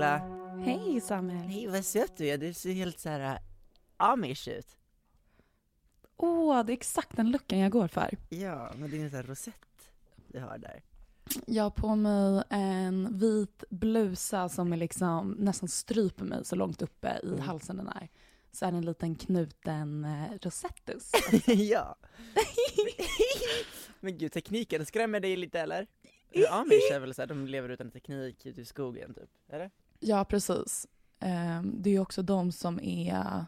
Hej Vendela! Hej Samuel! Hej vad söt du är, du ser helt såhär uh, amish ut. Åh, det är exakt den looken jag går för. Ja, men det är en sån här rosett du har där. Jag har på mig en vit blusa som är liksom nästan stryper mig så långt uppe i Mm. halsen den är. Så är det en liten knuten eh, rosettus. ja. men gud, tekniken skrämmer dig lite eller? Amish är väl såhär, de lever utan teknik ute i skogen typ, eller? Ja, precis. Ehm, det är ju också de som är...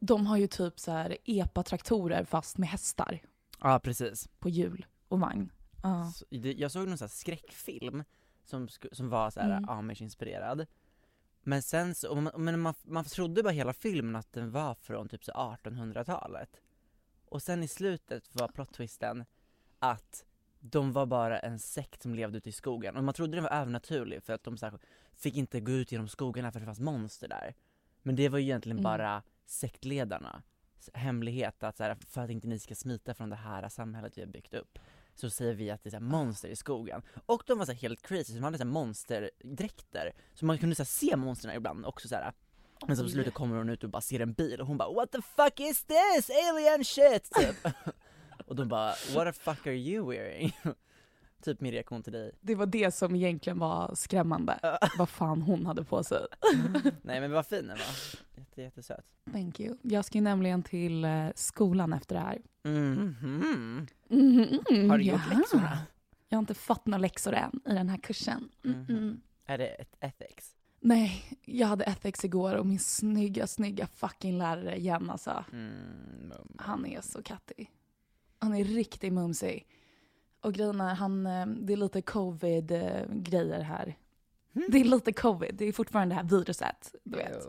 De har ju typ så här epatraktorer fast med hästar Ja, precis. på hjul och vagn. Ja. Så Jag såg någon här skräckfilm som, som var såhär Mm. amish-inspirerad. Men sen så, man, men man, man trodde bara hela filmen att den var från typ så 1800-talet. Och sen i slutet var plot-twisten att de var bara en sekt som levde ute i skogen. Och man trodde den var övernaturlig för att de så här, fick inte gå ut genom skogarna för det fanns monster där. Men det var ju egentligen Mm. bara sektledarna hemlighet att så här, för att inte ni ska smita från det här samhället vi har byggt upp så säger vi att det är så här monster i skogen. Och de var så här helt crazy, så de hade så här monsterdräkter, så man kunde så här se monstren ibland också så här. Men så på slutet kommer hon ut och bara ser en bil och hon bara 'What the fuck is this? Alien shit!' typ. Och de bara 'What the fuck are you wearing?' typ min reaktion till dig. Det var det som egentligen var skrämmande. Vad fan hon hade på sig. Nej men vad fin den var, Jätte, jättesöt. Thank you. Jag ska ju nämligen till eh, skolan efter det här. Mhm. Mhm, Har du gjort ja. läxorna? Jag har inte fått några läxor än i den här kursen. Mm Mhm. -mm. Är det ett ethics? Nej, jag hade ethics igår och min snygga, snygga fucking lärare igen alltså. Mm. Han är så kattig. Han är riktigt mumsig. Och grejen är, han, eh, det är lite covid-grejer här. Det är lite covid, det är fortfarande det här viruset, du vet.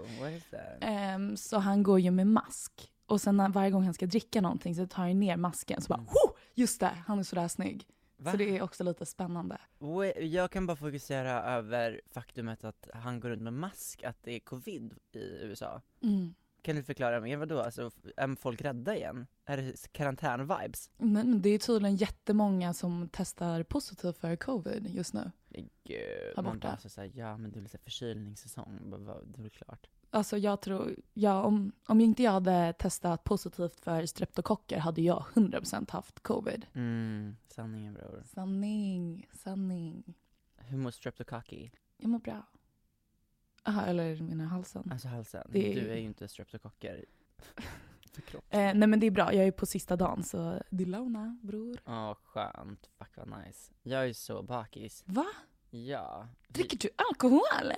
That? Ehm, så han går ju med mask. Och sen när, varje gång han ska dricka någonting så tar han ner masken. Så bara, oh, just det, han är sådär snygg. Va? Så det är också lite spännande. Jag kan bara fokusera över faktumet att han går runt med mask, att det är covid i USA. Mm. Kan du förklara mer, vadå? Alltså, är folk rädda igen? Är det karantän-vibes? Men det är tydligen jättemånga som testar positivt för covid just nu. Men Gud, Här man bara så såhär, ja men det är lite förkylningssäsong, det är väl klart. Alltså jag tror, ja, om, om inte jag hade testat positivt för streptokocker hade jag 100% haft covid. Mm, sanningen bror. Sanning, sanning. Hur mår streptococky? Jag mår bra. Aha, eller menar halsen. Alltså halsen. Det är- Du är ju inte streptokocker. Eh, nej men det är bra, jag är på sista dagen så det är lugna bror. Åh skönt, fuck vad nice. Jag är så bakis. Va? Ja. Dricker du alkohol?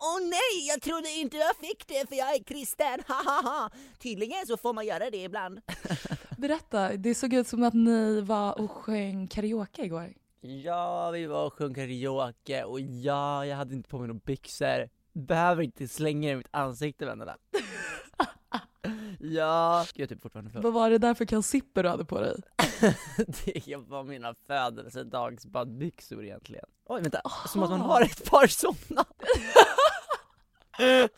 Åh nej, jag trodde inte jag fick det för jag är kristen, hahaha! Tydligen så får man göra det ibland. Berätta, det såg ut som att ni var och sjöng karaoke igår. Ja, vi var och sjöng karaoke och ja, jag hade inte på mig några byxor. Behöver inte slänga er i mitt ansikte vännerna. ja, jag är typ fortfarande full. Vad var det där för kalsipper du hade på dig? det var mina födelsedagsbadbyxor egentligen. Oj vänta, som att man har ett par sådana.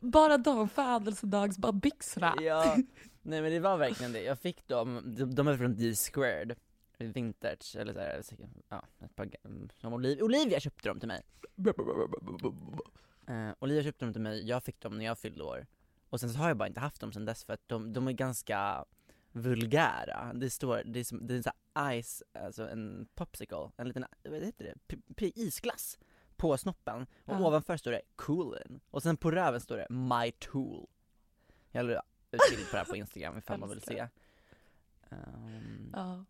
Bara de födelsedagsbadbyxorna. ja, nej men det var verkligen det. Jag fick dem, de, de är från D-squared. Vintage, eller såhär, ja, ett par, som Olivia, Olivia köpte dem till mig. Eh, Olivia köpte dem till mig, jag fick dem när jag fyllde år. Och sen så har jag bara inte haft dem sen dess för att de, de är ganska vulgära. Det står, det är, som, det är en sån här ice, alltså en popsicle, en liten, vad heter det, P- P- isglass på snoppen. Och Ja. ovanför står det coolin. Och sen på röven står det my tool. Jag la ut bild på det här på instagram ifall man vill se. Ehm, Ja.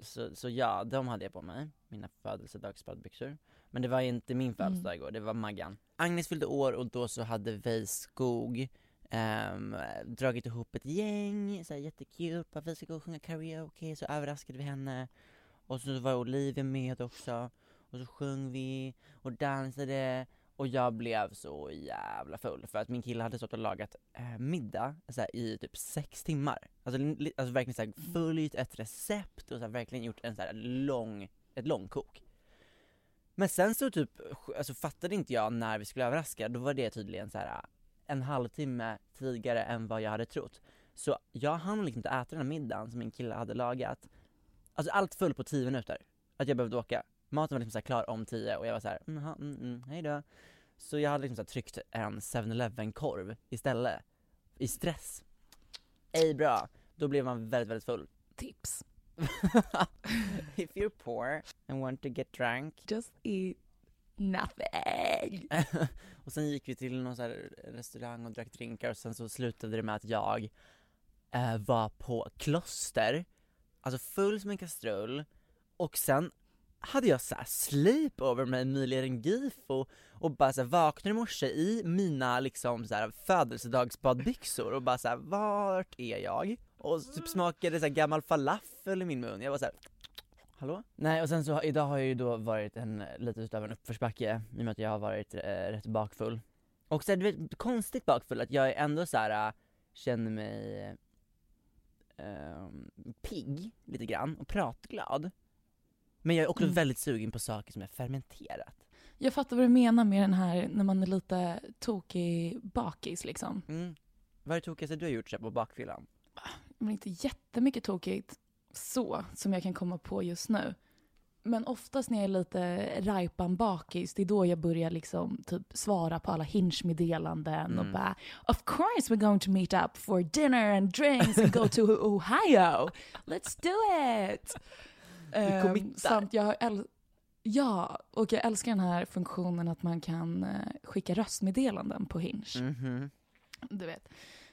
Så, så ja, de hade jag på mig, mina födelsedagsbadbyxor. Men det var inte min födelsedag igår, det var Maggan. Agnes fyllde år och då så hade Vejskog um, dragit ihop ett gäng, så här jättekul, bara vi ska gå och sjunga karaoke, så överraskade vi henne. Och så var Olivia med också, och så sjöng vi och dansade och jag blev så jävla full för att min kille hade stått och lagat eh, middag så här, i typ sex timmar. Alltså, alltså verkligen så här, följt ett recept och så här, verkligen gjort en så här lång, ett långkok. Men sen så typ, alltså fattade inte jag när vi skulle överraska, då var det tydligen så här en halvtimme tidigare än vad jag hade trott. Så jag hann liksom inte äta den här middagen som min kille hade lagat. Alltså allt föll på tio minuter, att jag behövde åka. Maten var liksom så klar om tio och jag var så här, mm, mm, mm, hej då. Så jag hade liksom så tryckt en 7-Eleven korv istället, i stress. Ej bra, då blev man väldigt, väldigt full. Tips. If you're poor and want to get drunk Just eat nothing. och sen gick vi till någon så här restaurang och drack drinkar och sen så slutade det med att jag eh, var på kloster, alltså full som en kastrull och sen hade jag så här sleep over med Emilia Rengifo och bara så här vaknade i morse i mina liksom så här födelsedagsbadbyxor och bara så här, vart är jag? Och typ smakade så här gammal falafel i min mun, jag var så här. Hallå? Nej och sen så idag har jag ju då varit en lite utav en uppförsbacke i och med att jag har varit eh, rätt bakfull. Och så här, du vet, konstigt bakfull att jag är ändå så här äh, känner mig eh, pigg lite grann och pratglad. Men jag är också Mm. väldigt sugen på saker som är fermenterat. Jag fattar vad du menar med den här när man är lite tokig bakis liksom. Mm. Vad är det tokigaste du har gjort så på bakfyllan? Men inte jättemycket tokigt så som jag kan komma på just nu. Men oftast när jag är lite rajpan bakis, det är då jag börjar liksom typ svara på alla hinge-meddelanden och Mm. bara Of course we're going to meet up for dinner and drinks and go to Ohio. Let's do it! Ehm, committar. samt jag äl- Ja, och jag älskar den här funktionen att man kan eh, skicka röstmeddelanden på Hinge. Mhm. Du vet.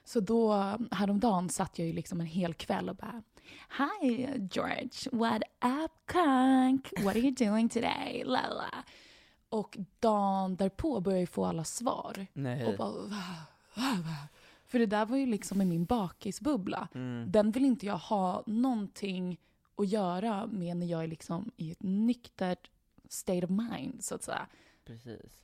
Så då häromdagen satt jag ju liksom en hel kväll och bara Hi George, what up conk? What are you doing today? Lala. Och dagen därpå började jag få alla svar. Nej. Och bara, "Va? Va? Va?" För det där var ju liksom i min bakisbubbla. Mm. Den vill inte jag ha någonting att göra med när jag är liksom i ett nyktert state of mind så att säga. Precis.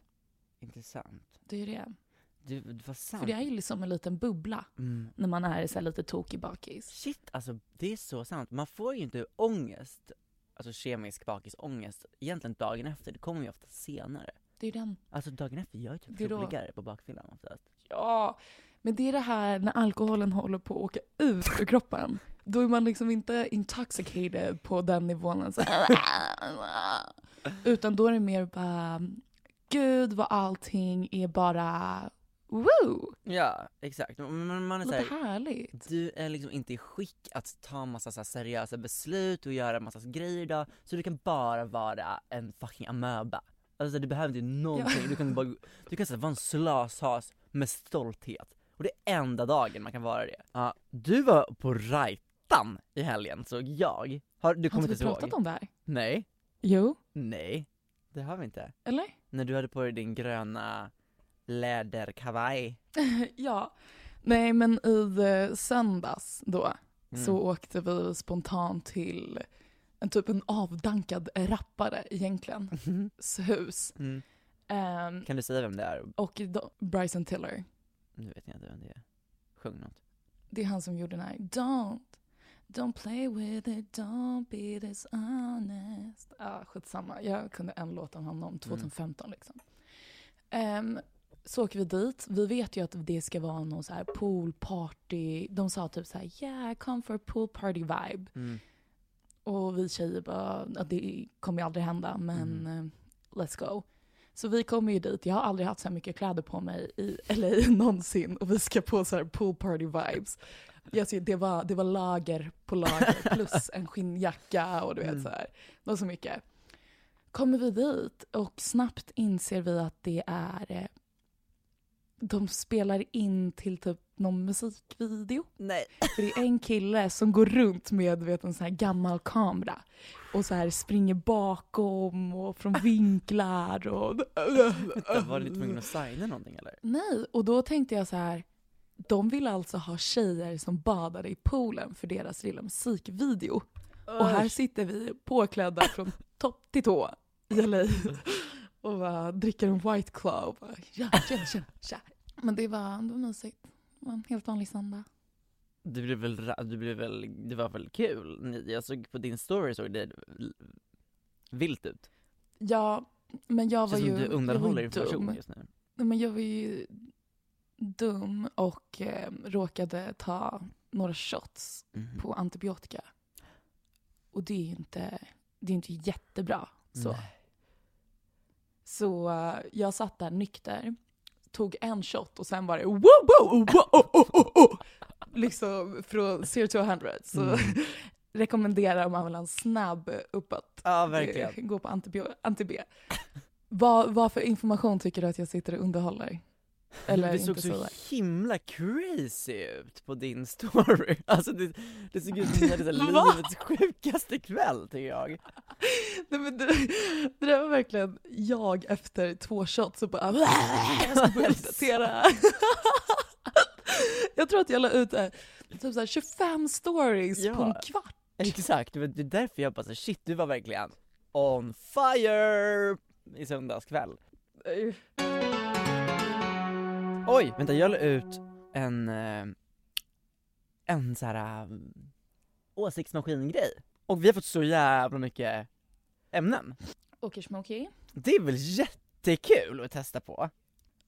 Intressant. Det är ju det. Du, var sant. För det är ju liksom en liten bubbla Mm. när man är så här lite tokig bakis. Shit, alltså det är så sant. Man får ju inte ångest, alltså kemisk bakisångest, egentligen dagen efter. Det kommer ju ofta senare. Det är den. Alltså dagen efter, jag är typ är då- roligare på bakfyllan oftast. Ja, men det är det här när alkoholen håller på att åka ut ur kroppen. Då är man liksom inte intoxicated på den nivån. Så utan då är det mer bara, gud vad allting är bara woo! Ja, exakt. Man, man är Lite såhär, härligt. du är liksom inte i skick att ta massa så här seriösa beslut och göra massa grejer idag, så du kan bara vara en fucking amöba. Alltså du behöver inte någonting, du kan bara, du kan så här vara en slashas med stolthet. Och det är enda dagen man kan vara det. Ja, du var på Rajtan i helgen, såg jag. Har du Har kommit inte vi ihåg? pratat om det här? Nej, Jo, nej, det har vi inte. eller? När du hade på dig din gröna läderkavaj. ja. Nej men i eh, söndags då Mm. så åkte vi spontant till en typ en avdankad rappare egentligen. hus. Mm. Ehm, Kan du säga vem det är? och då, Bryson Tiller. Nu vet jag inte vem det är. Sjung något. Det är han som gjorde den här Don't, don't play with it, don't be dishonest. Ah, skitsamma, jag kunde en låt av honom 2015 liksom. Ehm, så åker vi dit. Vi vet ju att det ska vara någon så här pool party. De sa typ så här, yeah, come for a pool party vibe. Mm. Och vi tjejer bara, att det kommer ju aldrig hända, men eh, let's go. Så vi kommer ju dit, jag har aldrig haft så här mycket kläder på mig i LA någonsin och vi ska på så här pool party vibes. Jag ser, det, var, det var lager på lager plus en skinnjacka och du vet Mm. så här. Det var så mycket. Kommer vi dit och snabbt inser vi att det är eh, de spelar in till typ någon musikvideo. Nej. För det är en kille som går runt med vet, en sån här gammal kamera och så här springer bakom och från vinklar och... Vänta, var du tvungen att signa någonting eller? Nej, och då tänkte jag så här. De vill alltså ha tjejer som badade i poolen för deras lilla musikvideo. Och här sitter vi påklädda från topp till tå i LA och bara dricker en white claw. Och bara, ja, tjena, tjena, tjena. Men det var, det var mysigt. Det var en helt vanlig söndag. Du blev väl, du blev väl, det var väl kul? Jag såg på din story såg det vilt ut. Ja, men jag var ju, som du undanhåller information just nu. Men jag var ju dum och eh, råkade ta några shots Mhm. på antibiotika. Och det är ju inte, det är inte jättebra. Så, Nej. så eh, jag satt där nykter, tog en shot och sen bara wow, wow, wow, oh, oh, oh. Liksom från 0 to 100. Så Mm. rekommenderar om man vill ha en snabb uppåt. Ja verkligen. Gå på anti-B. vad, vad för information tycker du att jag sitter och underhåller? Eller det såg så så. himla crazy ut på din story. Alltså det, det såg ut som du hade så livets sjukaste kväll tycker jag. Nej, men det, det där var verkligen jag efter två shots och bara jag ska börja jag tror att jag la ut eh, typ så här 25 stories Ja. på en kvart. Exakt, det är därför jag bara så shit du var verkligen on fire i söndags kväll. Oj, vänta jag la ut en, eh, en så här äh, åsiktsmaskin-grej. Och vi har fått så jävla mycket ämnen. Okej, okej. Det är väl jättekul att testa på?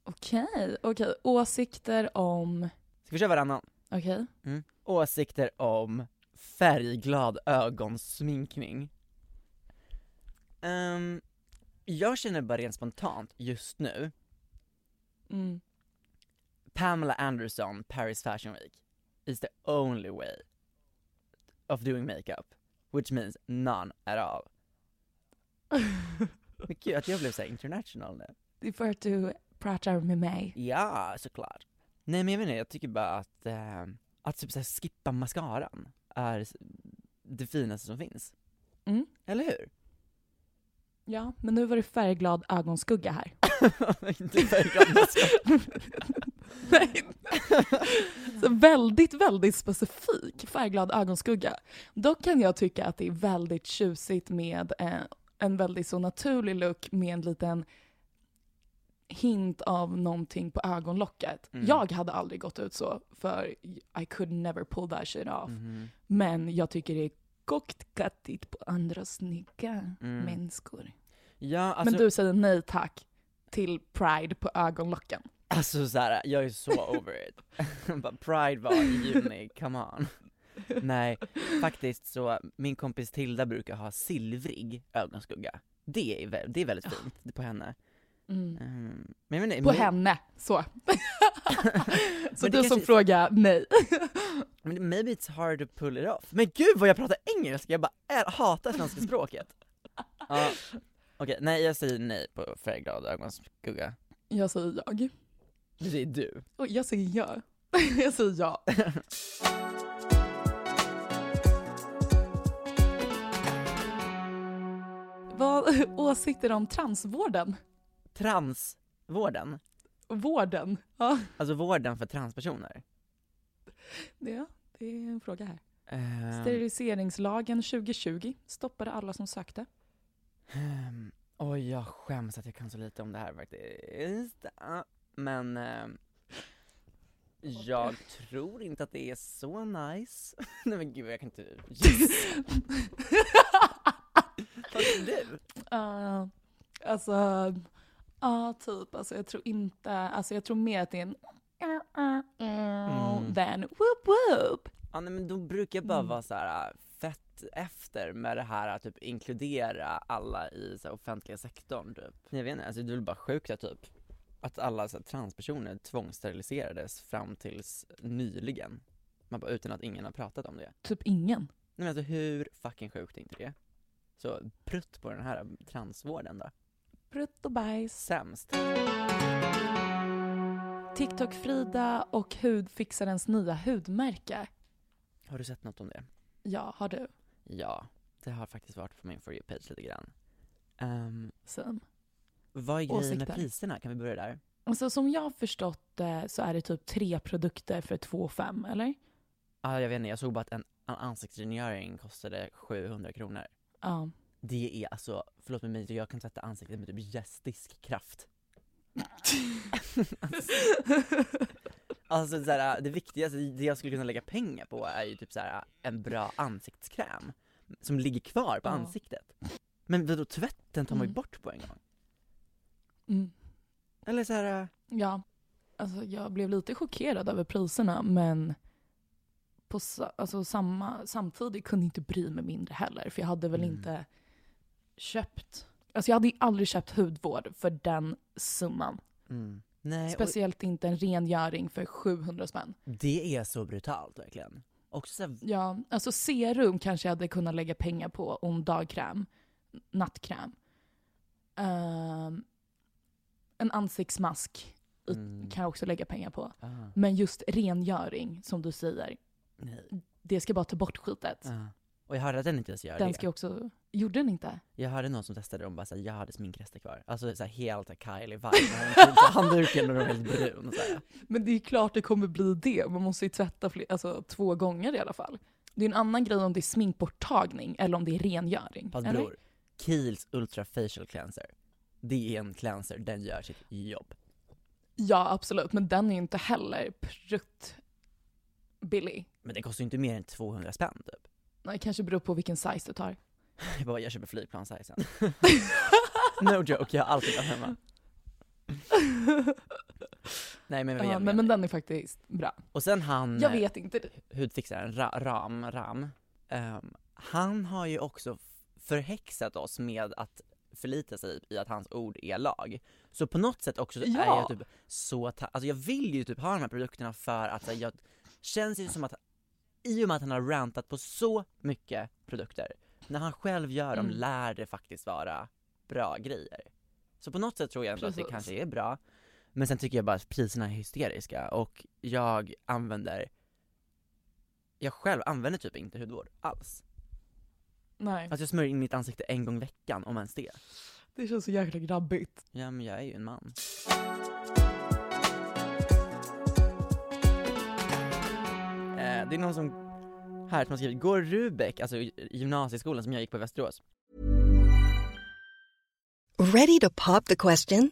Okej, okej. Åsikter om... Ska vi köra varannan? Okej. Mm. Åsikter om färgglad ögonsminkning. Ehm, jag känner bara rent spontant just nu, Mm. Pamela Anderson, Paris Fashion Week, is the only way of doing makeup, which means none at all. Men gud, att jag blev så international nu. Det är för att du pratar med mig. Ja, såklart. Nej men jag vet inte, jag tycker bara att, eh, att typ så här skippa mascaran är det finaste som finns. Mm. Eller hur? Ja, men nu var det färgglad ögonskugga här. Inte färgglad mascara. Nej. Så väldigt, väldigt specifik färgglad ögonskugga. Dock kan jag tycka att det är väldigt tjusigt med eh, en väldigt så naturlig look med en liten hint av någonting på ögonlocket. Mm. Jag hade aldrig gått ut så, för I could never pull that shit off. Mhm. Men jag tycker det är kokt kattigt på andra snygga Mm. människor. Ja, alltså, Men du säger nej tack till pride på ögonlocken. Alltså så här, jag är så over it. Pride var i juni, come on. Nej, faktiskt så, min kompis Tilda brukar ha silvrig ögonskugga. Det är, vä- det är väldigt fint på henne. Mm. Mm, men inte, På men- henne, så. så Men du som frågar nej. Men maybe it's hard to pull it off. Men gud vad jag pratar engelska, jag bara är, hatar svenska språket. Ja, Okej, nej jag säger nej på färgglad ögonskugga. Jag säger jag. Det säger du. Och jag säger ja. jag säger ja. Vad åsikter om transvården? Transvården, Vården? Ja, alltså vården för transpersoner. det, det är en fråga här. Ehm, Steriliseringslagen 2020 stoppade alla som sökte. ehm, Oj, jag skäms att jag kan så lite om det här faktiskt. Men ehm, jag tror inte att det är så nice. Nej men gud, jag kan inte gissa. Vad tror du? Uh, alltså, ja typ. Alltså, jag tror inte, alltså jag tror mer att det är en Mm. than whoop whoop. Ja nej, men då brukar jag bara Mm. vara så här äh, fett efter med det här att typ inkludera alla i så här, offentliga sektorn typ. Jag vet inte, alltså det är väl bara sjukt typ att alla så här, transpersoner tvångssteriliserades fram tills nyligen. Man bara, utan att ingen har pratat om det. Typ ingen. Nej men alltså hur fucking sjukt är inte det? Så prutt på den här transvården då. Prutt och bajs. Sämst. TikTok-Frida och hudfixarens nya hudmärke. Har du sett något om det? Ja, har du? Ja, det har faktiskt varit på min For You-page lite grann. Um, Sen. vad är grejen med Åsikter. priserna? Kan vi börja där? Alltså som jag har förstått det så är det typ tre produkter för 2 5 eller? Ja, jag vet inte, jag såg bara att en, en ansiktsrengöring kostade 700 kronor. Ja. Det är alltså, förlåt mig jag kan tvätta ansiktet med typ gästisk kraft. Alltså såhär, det viktigaste, det jag skulle kunna lägga pengar på är ju typ såhär en bra ansiktskräm som ligger kvar på Ja. ansiktet. Men vadå, tvätten tar man ju Mm. bort på en gång. Mm. Eller såhär, Ja, alltså jag blev lite chockerad över priserna men på alltså samma, samtidigt kunde jag inte bry mig mindre heller för jag hade väl Mm. inte köpt, alltså jag hade aldrig köpt hudvård för den summan. mm. nej, och Speciellt inte en rengöring för 700 spänn. det är så brutalt verkligen. Också Ja, alltså serum kanske jag hade kunnat lägga pengar på och en dagkräm, nattkräm. Ehm, en ansiktsmask mm, kan jag också lägga pengar på. ah, Men just rengöring, som du säger, nej, det ska bara ta bort skitet. ah. Och jag hörde att den inte ens gör Den det. ska också... Gjorde den inte? Jag hörde någon som testade och bara såhär, jag hade sminkrester kvar. Alltså såhär helt Kylie-vibe, tog handduken och de var helt brun såhär. Men det är klart det kommer bli det. Man måste ju tvätta fler, alltså, två gånger i alla fall. Det är en annan grej om det är sminkborttagning eller om det är rengöring. Fast bror, Kiehl's Ultra Facial Cleanser, det är en cleanser, den gör sitt jobb. Ja, absolut. Men den är ju inte heller prutt billig. Men det kostar ju inte mer än 200 spänn typ. Nej, kanske beror på vilken size du tar. Jag bara, jag köper flygplanssizen. no joke, jag har alltid den hemma. Nej men, Ja, men, men den är faktiskt bra. Och sen han, Jag eh, vet inte. hudfixaren Ra- Ram, Ram, ehm, han har ju också förhäxat oss med att förlita sig i att hans ord är lag. Så på något sätt också så är Ja. jag typ så alltså jag vill ju typ ha de här produkterna för att här, jag känns ju som att i och med att han har rantat på så mycket produkter, när han själv gör dem Mm. lär det faktiskt vara bra grejer. Så på något sätt tror jag ändå att det kanske är bra, men sen tycker jag bara att priserna är hysteriska och jag använder jag själv använder typ inte hudvård alls. Nej, Alltså jag smörjer in mitt ansikte en gång i veckan, om ens det. det känns så jäkla grabbigt. Ja men jag är ju en man. Eh, det är någon som, här som har skrivit, går Rubek, alltså gymnasieskolan som jag gick på i Västerås, Ready to pop the question?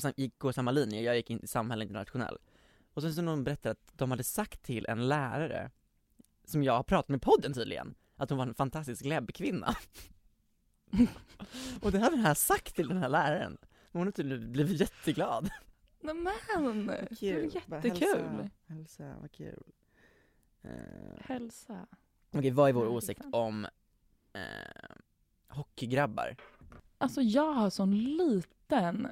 Som gick, går samma linje, jag gick in i samhälle internationell. Och sen så någon berättade att de hade sagt till en lärare, som jag har pratat med i podden tydligen, att hon var en fantastisk läbbkvinna. och det hade den här sagt till den här läraren. Men hon har tydligen blivit jätteglad. Nämen! Det var jättekul. Hälsa, hälsa, vad kul. Eh, Hälsa. Okej, vad är vår åsikt om eh, hockeygrabbar? Alltså jag har sån liten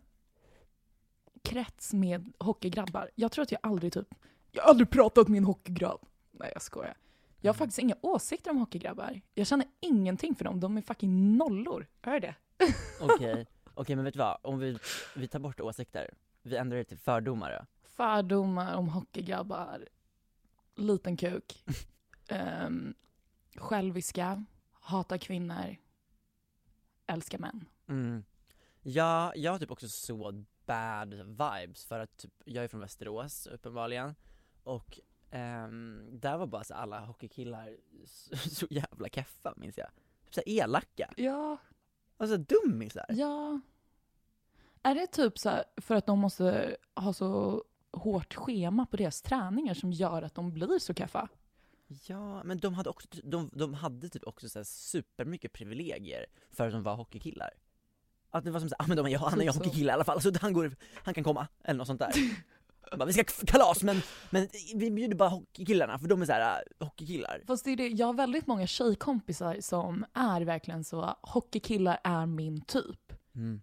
krets med hockeygrabbar. Jag tror att jag aldrig typ, jag har aldrig pratat med en hockeygrabb. Nej jag skojar. Jag har faktiskt inga åsikter om hockeygrabbar. Jag känner ingenting för dem, de är fucking nollor. Hör det? Okej, okej men vet du vad? Om vi, vi tar bort åsikter, vi ändrar det till fördomar då. Fördomar om hockeygrabbar, liten kuk, um, själviska, hatar kvinnor, älskar män. Mm. Ja, jag har typ också så bad vibes för att typ, jag är från Västerås uppenbarligen och ehm, där var bara så alla hockeykillar så, så jävla keffa minns jag. Typ så elaka, Ja, alltså dummisar. Ja. Är det typ så för att de måste ha så hårt schema på deras träningar som gör att de blir så kaffa? Ja, men de hade också, de, de hade typ också så här supermycket privilegier för att de var hockeykillar. Att det var som såhär, ah, men de, ja, han är ju Typ hockeykille i alla fall, så han, går, han kan komma, eller något sånt där. bara, vi ska kalas men, men vi bjuder bara hockeykillarna för de är såhär äh, hockeykillar. Fast det är det, jag har väldigt många tjejkompisar som är verkligen så, hockeykillar är min typ. Mm.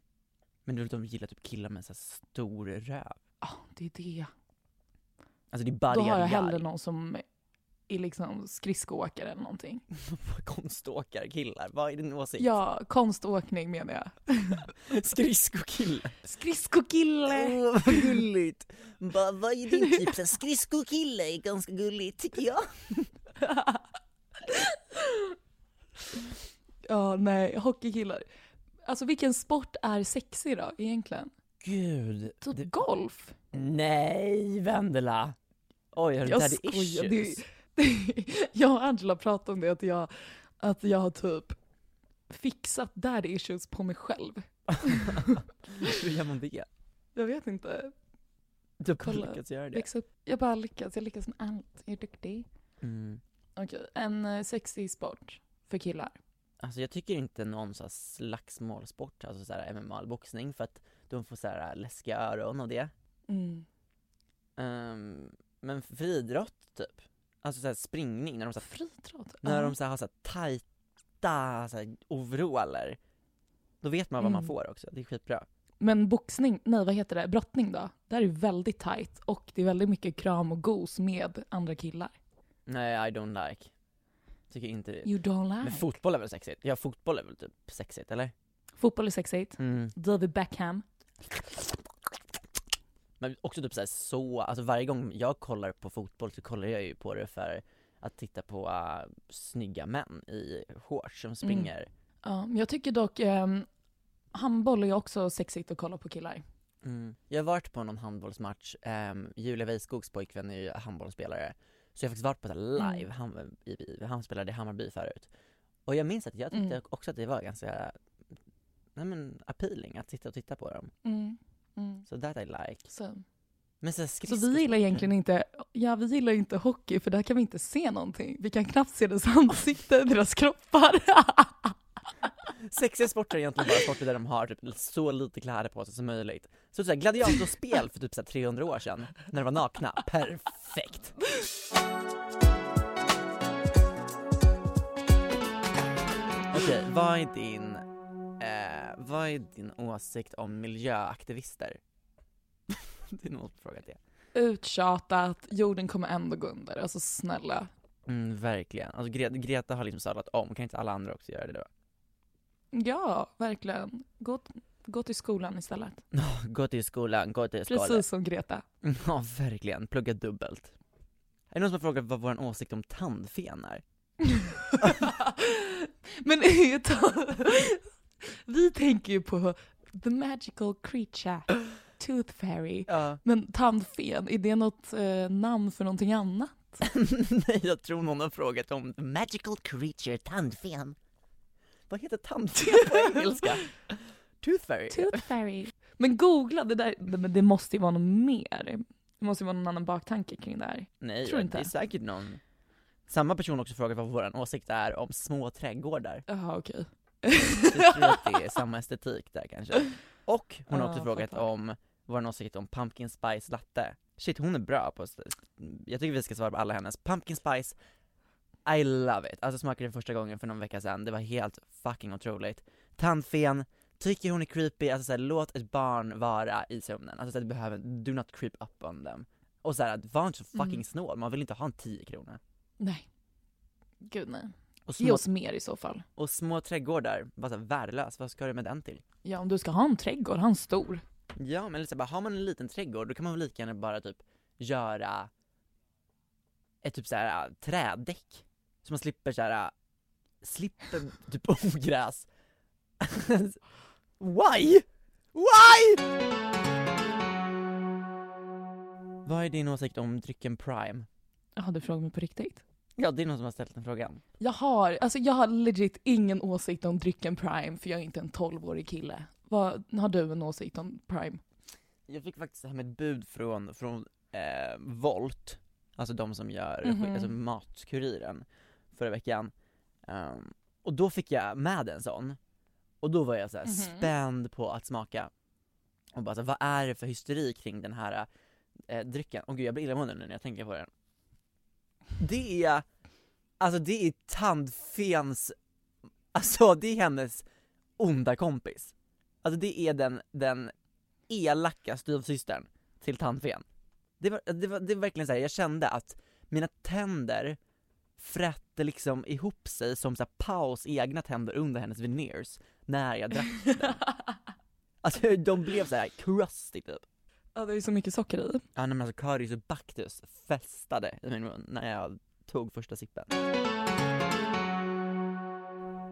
Men du vet, de gillar typ killar med så stor röv. Ja, det är det. Alltså det är bara Då har jag hellre någon som är liksom skridskoåkare eller någonting. Konståkarkillar, vad är din åsikt? Ja, konståkning menar jag. Skridskokille. Skridskokille! Åh vad gulligt! Bara, vad är din typ? Så Skridskokille är ganska gulligt tycker jag. Ja, nej, hockeykillar. Alltså vilken sport är sexig då egentligen? Gud. Typ det- golf? Nej Vendela! Oj, har du daddy issues? det- jag och Angela pratade om det, att jag, att jag har typ fixat daddy issues på mig själv. Hur gör man det? Jag vet inte. Du har Kolla, lyckats göra det. Växa upp. Jag bara lyckas, jag lyckas med allt. Jag är duktig. Mm. Okej, en eh, sexig sport för killar. Alltså jag tycker inte någon så här slagsmålsport, alltså så här MMA boxning för att de får så här läskiga öron och det. Mm. Ehm, men friidrott typ, alltså så här springning när de så här, Friidrott? när de så här har så här tajta så här overaller, då vet man vad man Mm. får också, det är skitbra. Men boxning, nej vad heter det, brottning då? Där är det väldigt tight och det är väldigt mycket kram och gos med andra killar. Nej I don't like, tycker inte det. You don't Men like. fotboll är väl sexigt? Ja fotboll är väl typ sexigt eller? Fotboll är sexigt. Mm. David Beckham. Men också typ såhär så, alltså varje gång jag kollar på fotboll så kollar jag ju på det för att titta på uh, snygga män i shorts som springer. Ja, men jag tycker dock um, handboll är också sexigt att kolla på killar. Mm. Jag har varit på någon handbollsmatch, um, Julia Weiskogs pojkvän är ju handbollsspelare, så jag har faktiskt varit på det här live, han, i, i, han spelade i Hammarby förut. Och jag minns att jag tyckte Mm. också att det var ganska, nej men appealing att sitta och titta på dem. Mm. Mm. Så that I like. Så. Men så, så vi gillar egentligen inte, ja vi gillar inte hockey för där kan vi inte se någonting. Vi kan knappt se deras ansikte, deras kroppar. Sexiga sporter är egentligen bara sporter där de har typ så lite kläder på sig som möjligt. Så såhär, gladiatorspel för typ såhär 300 år sedan, när de var nakna, perfekt! Okej, vad är din, vad är din åsikt om miljöaktivister? det är nog fråga till. Uttjatat, jorden kommer ändå gå under. Alltså snälla. Mm, verkligen. Alltså Gre- Greta har liksom sadlat om, kan inte alla andra också göra det då? Ja, verkligen. Gå, gå till skolan istället. Gå till skolan, gå till skolan. Precis som Greta. Ja, verkligen. Plugga dubbelt. Är det någon som har frågat vad vår åsikt om tandfen är? Men vi tänker ju på the magical creature, tooth fairy. Ja. Men tandfen, är det något eh, namn för någonting annat? Nej, jag tror någon har frågat om the magical creature, tandfen. Vad heter tandfen på engelska? Tooth fairy? Tooth fairy. Men googla, det där, men det måste ju vara något mer. Det måste ju vara någon annan baktanke kring det här. Nej, Tror inte. det är säkert någon. Samma person har också frågat vad vår åsikt är om små trädgårdar. Jaha okej. Jag tror att det är samma estetik där kanske. Och hon har också Ja, frågat fattar. om vår åsikt om pumpkin spice latte. Shit, hon är bra på Jag tycker vi ska svara på alla hennes. Pumpkin spice, I love it. Alltså smakade det första gången för någon vecka sedan, det var helt fucking otroligt. Tandfen, tycker hon är creepy, alltså såhär, låt ett barn vara i sömnen. Alltså såhär, du behöver, do not creep up on them. Och såhär, var inte så fucking Mm. snål, man vill inte ha en 10 kronor. Nej. Gud nej. Och Ge små, oss mer i så fall. och små trädgårdar, bara såhär värdelös, vad ska du med den till? Ja om du ska ha en trädgård, ha en stor. Ja men så bara, har man en liten trädgård då kan man väl lika gärna bara typ göra ett typ såhär trädäck Så man slipper såhär, slipper typ ogräs Why? Why? Vad är din åsikt om drycken Prime? Jaha du frågar mig på riktigt? Ja det är någon som har ställt den frågan Jag har, alltså jag har legit ingen åsikt om drycken Prime för jag är inte en 12-årig kille. Vad, har du en åsikt om Prime? Jag fick faktiskt hem ett bud från, från eh, Volt, alltså de som gör Mhm. alltså Matkuriren, förra veckan. Ehm, och då fick jag med en sån, och då var jag så här Mhm. spänd på att smaka. Och bara så här, vad är det för hysteri kring den här eh, drycken? Och gud jag blir illamående nu när jag tänker på den. Det är, alltså det är tandfens, alltså det är hennes onda kompis. Alltså det är den, den elaka styvsystern till tandfen. Det var, det var, det var verkligen så här, jag kände att mina tänder frätte liksom ihop sig som så här Paus egna tänder under hennes veneers när jag drack den. Alltså de blev så här crusty typ. Ja det är så mycket socker i. Ja nej, men alltså Karius och Bactus festade i min mun när jag tog första sippen.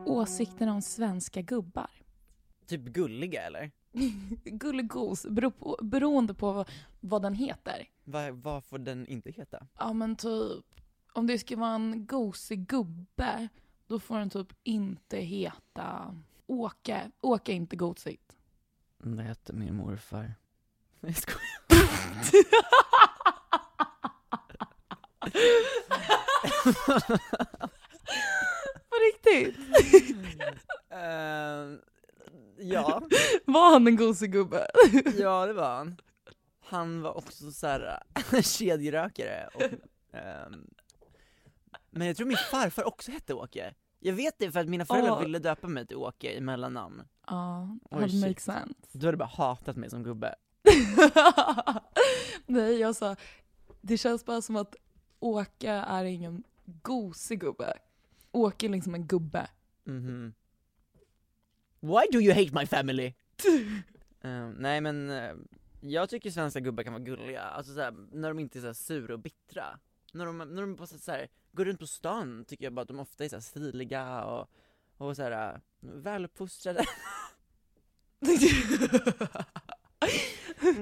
Åsikter om svenska gubbar. Typ gulliga eller? Gullegos, bero på, beroende på vad, vad den heter. Vad, vad får den inte heta? Ja men typ, om det ska vara en gosig gubbe, då får den typ inte heta Åke. Åke är inte gosigt. Det hette min morfar. Jag skojar. På riktigt? Ehm, ja, Var han en gosig gubbe? ja det var han. Han var också såhär kedjerökare och, ehm, Men jag tror min farfar också hette Åke. Jag vet det för att mina föräldrar Åh. ville döpa mig till Åke i mellannamn. Ja, det shit. makes sense. Du hade bara hatat mig som gubbe. Nej, jag sa, det känns bara som att Åke är ingen gosig gubbe. Åke är liksom en gubbe. Mhm. Why do you hate my family? Ehm, nej men, eh, jag tycker svenska gubbar kan vara gulliga, alltså såhär, när de inte är så här sura och bittra. När de, när de bara så här, går runt på stan tycker jag bara att de ofta är så här stiliga och, och såhär väluppfostrade.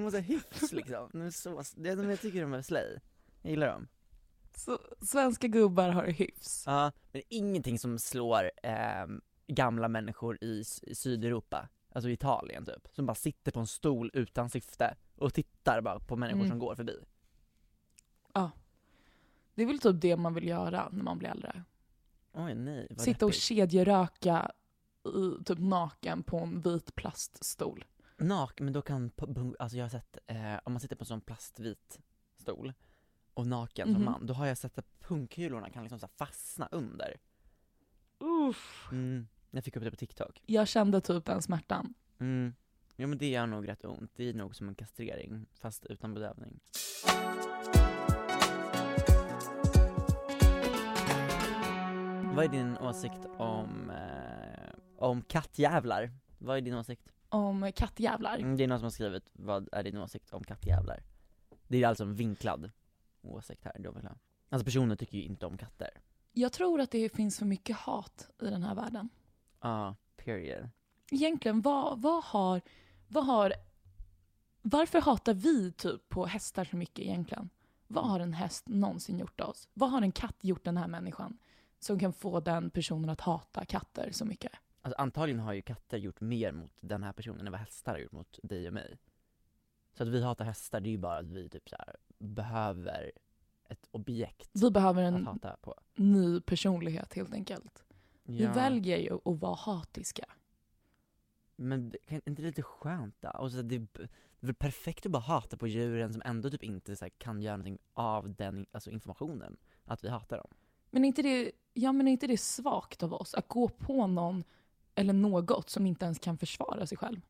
har så här hyfs liksom, de är så, det, de, jag tycker de är slay. Jag gillar dem. Så, svenska gubbar har hyfs. Ja, men ingenting som slår ehm, gamla människor i, i Sydeuropa, alltså Italien typ, som bara sitter på en stol utan syfte och tittar bara på människor Mm. som går förbi. Det är väl typ det man vill göra när man blir äldre. Oj nej, vad Sitta och kedjeröka i, typ naken på en vit plaststol. Nak, men då kan, alltså jag har sett, eh, om man sitter på en sån plastvit stol och naken som Mhm. man, då har jag sett att pungkulorna kan liksom så fastna under. Uff. Mm, jag fick upp det på TikTok. Jag kände typ den smärtan. Mm. Ja men det gör nog rätt ont, det är nog som en kastrering, fast utan bedövning. Vad är din åsikt om, eh, om kattjävlar? Vad är din åsikt? Om kattjävlar. Mm, det är någon som har skrivit, vad är din åsikt om kattjävlar? Det är alltså en vinklad åsikt här, då vill jag. Alltså personen tycker ju inte om katter. Jag tror att det finns för mycket hat i den här världen. Ja, period. Egentligen, vad, vad har, vad har, varför hatar vi typ på hästar så mycket egentligen? Vad har en häst någonsin gjort oss? Vad har en katt gjort den här människan? Som kan få den personen att hata katter så mycket. Alltså antagligen har ju katter gjort mer mot den här personen än vad hästar har gjort mot dig och mig. Så att vi hatar hästar, det är ju bara att vi typ så här behöver ett objekt Vi behöver att en hata på. ny personlighet helt enkelt. Vi Ja, väljer ju att vara hatiska. Men det, kan inte det lite skönt då? Och så det, det är väl perfekt att bara hata på djuren som ändå typ inte så här, kan göra någonting av den alltså informationen, att vi hatar dem. Men är inte det, ja, men är inte det svagt av oss att gå på någon eller något som inte ens kan försvara sig själv?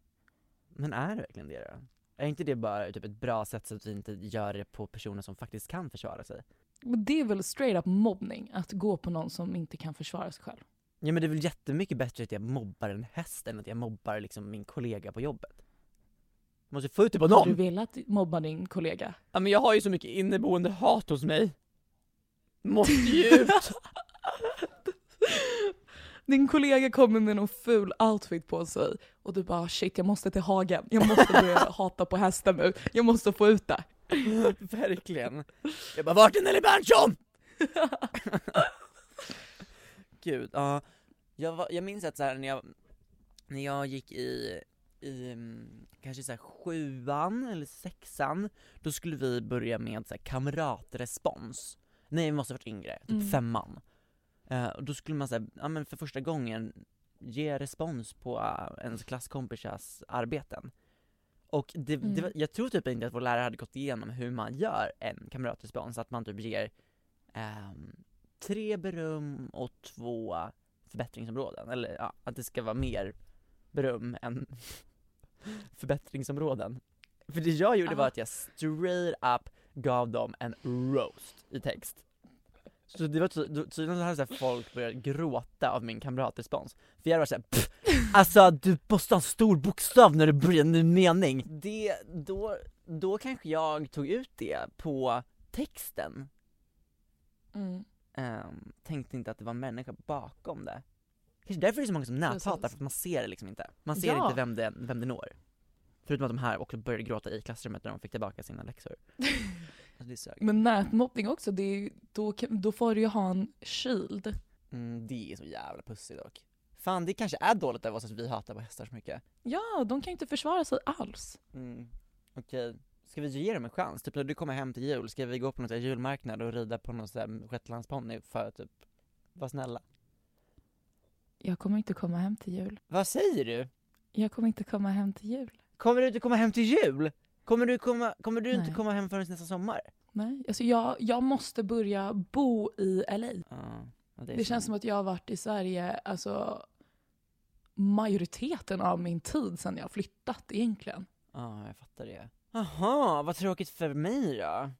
Men är det verkligen det då? Är inte det bara typ ett bra sätt så att vi inte gör det på personer som faktiskt kan försvara sig? Men Det är väl straight up mobbning, att gå på någon som inte kan försvara sig själv. Ja men det är väl jättemycket bättre att jag mobbar en häst än att jag mobbar liksom min kollega på jobbet. Måste få ut det på Har du någon! velat mobba din kollega? Ja men jag har ju så mycket inneboende hat hos mig. Måste ju ut! Din kollega kommer med någon ful outfit på sig och du bara shit jag måste till hagen, jag måste börja hata på hästar nu, jag måste få ut det. Verkligen. Jag bara, vart är Nelly Berntsson? Gud, ja. Jag, var, jag minns att så här, när jag, när jag gick i, i mm, kanske så sjuan eller sexan, då skulle vi börja med så här kamratrespons. Nej vi måste ha varit yngre, typ Mm. femman. Eh, och då skulle man säga, ja men för första gången ge respons på uh, ens klasskompisars arbeten. Och det, det, Mm. var- jag tror typ inte att vår lärare hade gått igenom hur man gör en kamratrespons, att man typ ger ehm, tre beröm och två förbättringsområden, eller ja, att det ska vara mer beröm än förbättringsområden. För det jag gjorde var Ah. att jag straight up gav dem en roast i text. Så det var tydligen så här folk börjat gråta av min kamratrespons. För jag var såhär "Pff, alltså du måste ha en stor bokstav när du börjar en ny mening. Det, då, då kanske jag tog ut det på texten. Mm. Ehm, tänkte inte att det var människa bakom det. Kanske därför är det så många som näthatar, för att man ser det liksom inte. Man ser Ja. inte vem det, vem det når. Förutom att de här också började gråta i klassrummet när de fick tillbaka sina läxor. Alltså. Men nätmobbning också, det är, ju- då, kan- då får du ju ha en shield. Mm, det är så jävla pussigt dock. Fan det kanske är dåligt av oss att vi hatar på hästar så mycket. Ja, de kan inte försvara sig alls. Mm. Okej, ska vi ge dem en chans? Typ när du kommer hem till jul, ska vi gå på någon julmarknad och rida på någon shetlandsponny för att typ vara snälla? Jag kommer inte komma hem till jul. Vad säger du? Jag kommer inte komma hem till jul. Kommer du inte komma hem till jul? Kommer du, komma, kommer du inte Nej. komma hem förrän nästa sommar? Nej, alltså jag, jag måste börja bo i LA. Ja, ja, Det känns som att jag har varit i Sverige alltså, majoriteten av min tid sedan jag flyttat egentligen. Ja, jag fattar det. Jaha, vad tråkigt för mig då.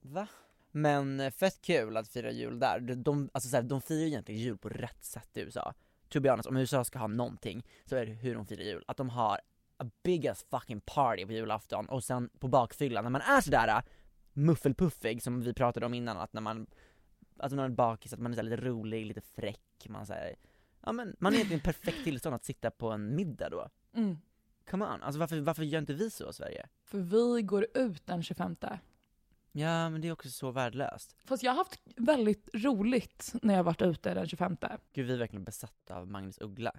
Va? Men eh, fett kul att fira jul där. De, de, alltså så här, de firar egentligen jul på rätt sätt i USA. To be honest, om USA ska ha någonting så är det hur de firar jul. Att de har a big ass fucking party på julafton och sen på bakfyllan, när man är sådär äh, muffelpuffig som vi pratade om innan, att när man, alltså när man är bakis, att man är lite rolig, lite fräck, man säger ja men man är i perfekt tillstånd att sitta på en middag då. Mm. Come on, alltså varför, varför gör inte vi så i Sverige? För vi går ut den 25. Ja men det är också så värdelöst. Fast jag har haft väldigt roligt när jag varit ute den 25. Gud vi är verkligen besatta av Magnus Uggla.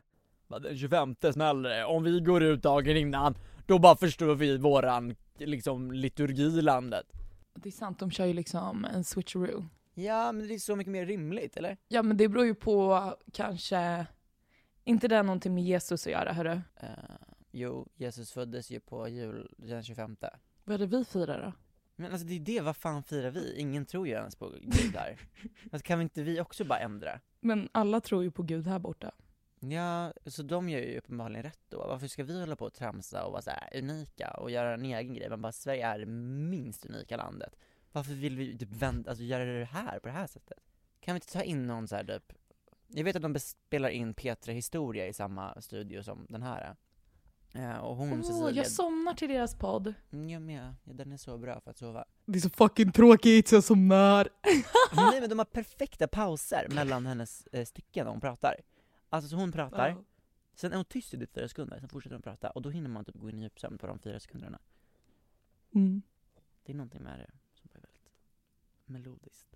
Den 25 smäller det, om vi går ut dagen innan, då bara förstör vi våran liksom liturgi i landet. Det är sant, de kör ju liksom en switcheroo. Ja men det är så mycket mer rimligt eller? Ja men det beror ju på kanske, inte det har någonting med Jesus att göra hörru. Uh, jo, Jesus föddes ju på jul den 25 Vad är det vi firar då? Men alltså det är det, vad fan firar vi? Ingen tror ju ens på Gud där. Alltså kan vi inte vi också bara ändra? Men alla tror ju på Gud här borta. Ja, så de gör ju uppenbarligen rätt då. Varför ska vi hålla på och tramsa och vara så unika och göra en egen grej? Man bara, Sverige är det minst unika landet. Varför vill vi typ vända, alltså göra det här på det här sättet? Kan vi inte ta in någon så här typ, jag vet att de spelar in Petra Historia i samma studio som den här. Eh, och hon Åh, Cecilia, jag somnar till deras podd. Mm, jag med, ja, den är så bra för att sova. Det är så fucking tråkigt så jag somnar. Nej men de har perfekta pauser mellan hennes eh, stycken när hon pratar. Alltså så hon pratar, Ja. sen är hon tyst i typ fyra sekunder, sen fortsätter hon prata och då hinner man typ gå in i djupsömn på de fyra sekunderna. Mm. Det är någonting med det som är väldigt melodiskt.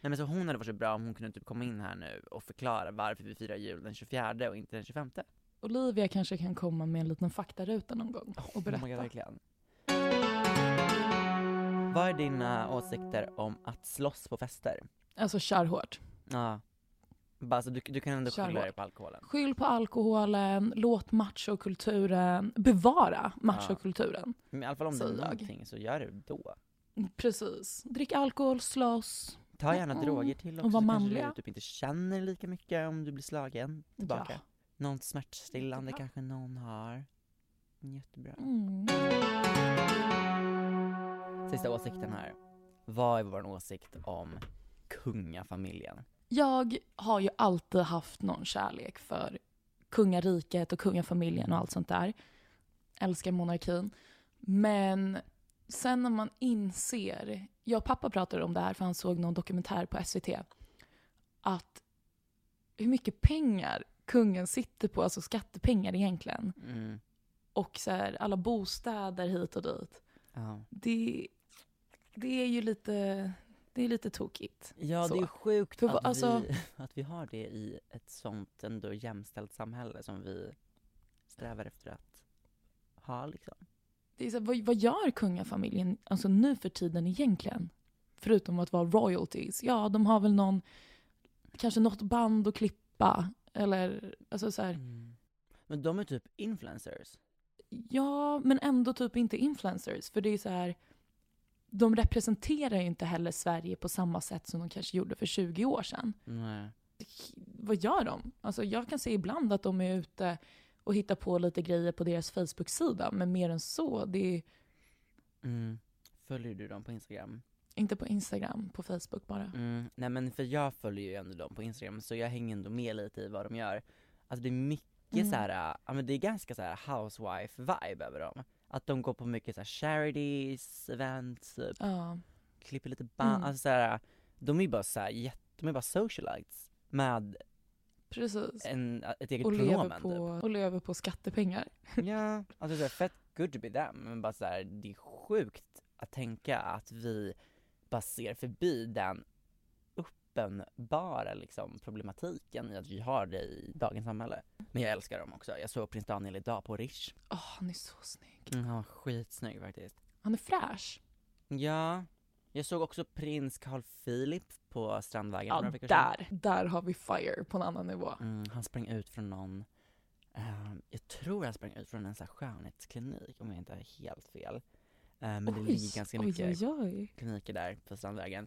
Nej men så hon hade varit så bra om hon kunde typ komma in här nu och förklara varför vi firar jul den 24 och inte den 25. Olivia kanske kan komma med en liten faktaruta någon gång och Oh my God, berätta. verkligen. Vad är dina åsikter om att slåss på fester? alltså kör hårt. Ja. Bara så du, du kan ändå Kör skylla hårt. på alkoholen. Skyll på alkoholen, låt machokulturen, bevara machokulturen. Men i alla fall om det är jag. någonting så gör det då. Precis. Drick alkohol, slåss. Ta gärna Mm. droger till också Och var så kanske manliga. du typ inte känner lika mycket om du blir slagen tillbaka. Ja. Någon smärtstillande Jättebra. kanske någon har. Jättebra. Mm. Sista åsikten här. Vad är vår åsikt om kungafamiljen? Jag har ju alltid haft någon kärlek för kungariket och kungafamiljen och allt sånt där. Älskar monarkin. Men sen när man inser, jag och pappa pratade om det här för han såg någon dokumentär på SVT, att hur mycket pengar kungen sitter på, alltså skattepengar egentligen, Mm. och så här, alla bostäder hit och dit. Ja. Det, det är ju lite, det är lite tokigt. Ja, Så. det är sjukt För att, alltså- vi, att vi har det i ett sånt ändå jämställt samhälle som vi strävar efter att ha liksom. Det är så, vad, vad gör kungafamiljen alltså nu för tiden egentligen? Förutom att vara royalties. Ja, de har väl någon, kanske något band att klippa. Eller, alltså så här, Mm. Men de är typ influencers. ja, men ändå typ inte influencers. För det är så här, de representerar ju inte heller Sverige på samma sätt som de kanske gjorde för 20 år sedan. Nej. Vad gör de? Alltså jag kan se ibland att de är ute och hittar på lite grejer på deras Facebook-sida. Men mer än så, det är Mm. Följer du dem på Instagram? inte på Instagram, på Facebook bara. Mm. Nej men för jag följer ju ändå dem på Instagram så jag hänger ändå med lite i vad de gör. Alltså det är mycket Mm. så här, ja men det är ganska så här housewife-vibe över dem. Att de går på mycket så här charities, events, typ, Ja. klipper lite band, Mm. alltså så här, de är ju bara så här, jätte, de är bara socialites med Precis. en, ett eget Och lever, pronomen på, typ. och lever på skattepengar. Ja, alltså så här, fett good to be them, men bara så här, det är sjukt att tänka att vi bara ser förbi den uppenbara liksom, problematiken i att vi har det i dagens samhälle. Men jag älskar dem också, jag såg prins Daniel idag på Rish. Åh, han är så snygg. Mm, han var skitsnygg faktiskt. Han är fräsch. Ja, jag såg också prins Carl Philip på Strandvägen Ja, där. Där har vi fire på en annan nivå. Mm, han sprang ut från någon, eh, jag tror han sprang ut från en så här skönhetsklinik om jag inte har helt fel. Eh, men det ligger ganska mycket oj, oj, oj. kliniker där på Strandvägen.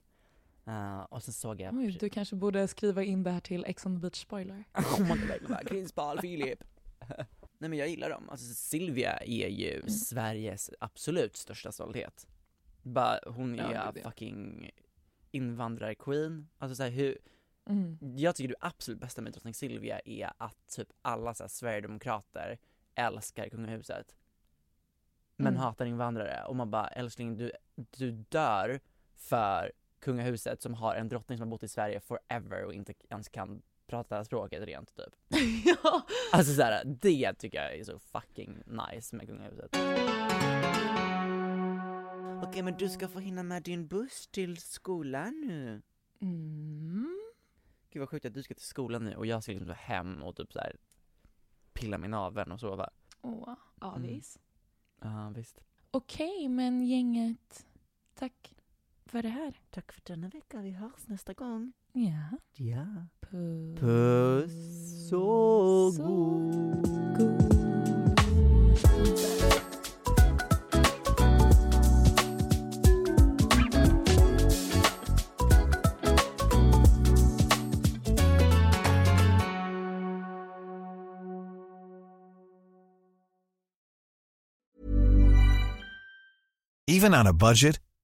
Eh, och sen såg jag... oj. Du kanske borde skriva in det här till Ex on the beach spoiler. oh my god, Prins Carl Philip. Nej men jag gillar dem. Alltså Silvia är ju Mm. Sveriges absolut största stolthet. Bara, hon är ja. fucking invandrarqueen. Alltså så här, hur, Mm. jag tycker det absolut bästa med drottning Silvia är att typ alla så här, sverigedemokrater älskar kungahuset. Men Mm. hatar invandrare och man bara älskling du, du dör för kungahuset som har en drottning som har bott i Sverige forever och inte ens kan prata språket rent typ. ja. Alltså såhär, det tycker jag är så fucking nice med kungahuset. Okej men du ska få hinna med din buss till skolan nu. Mm. Gud vad sjukt att du ska till skolan nu och jag ska liksom hem och typ så här pilla min naveln och sova. Åh, avis. Ja visst. Okej, men gänget. Tack för det här. Tack för denna vecka, vi hörs nästa gång. Ja. Ja. Puss. Puss så Så god. Even on a budget,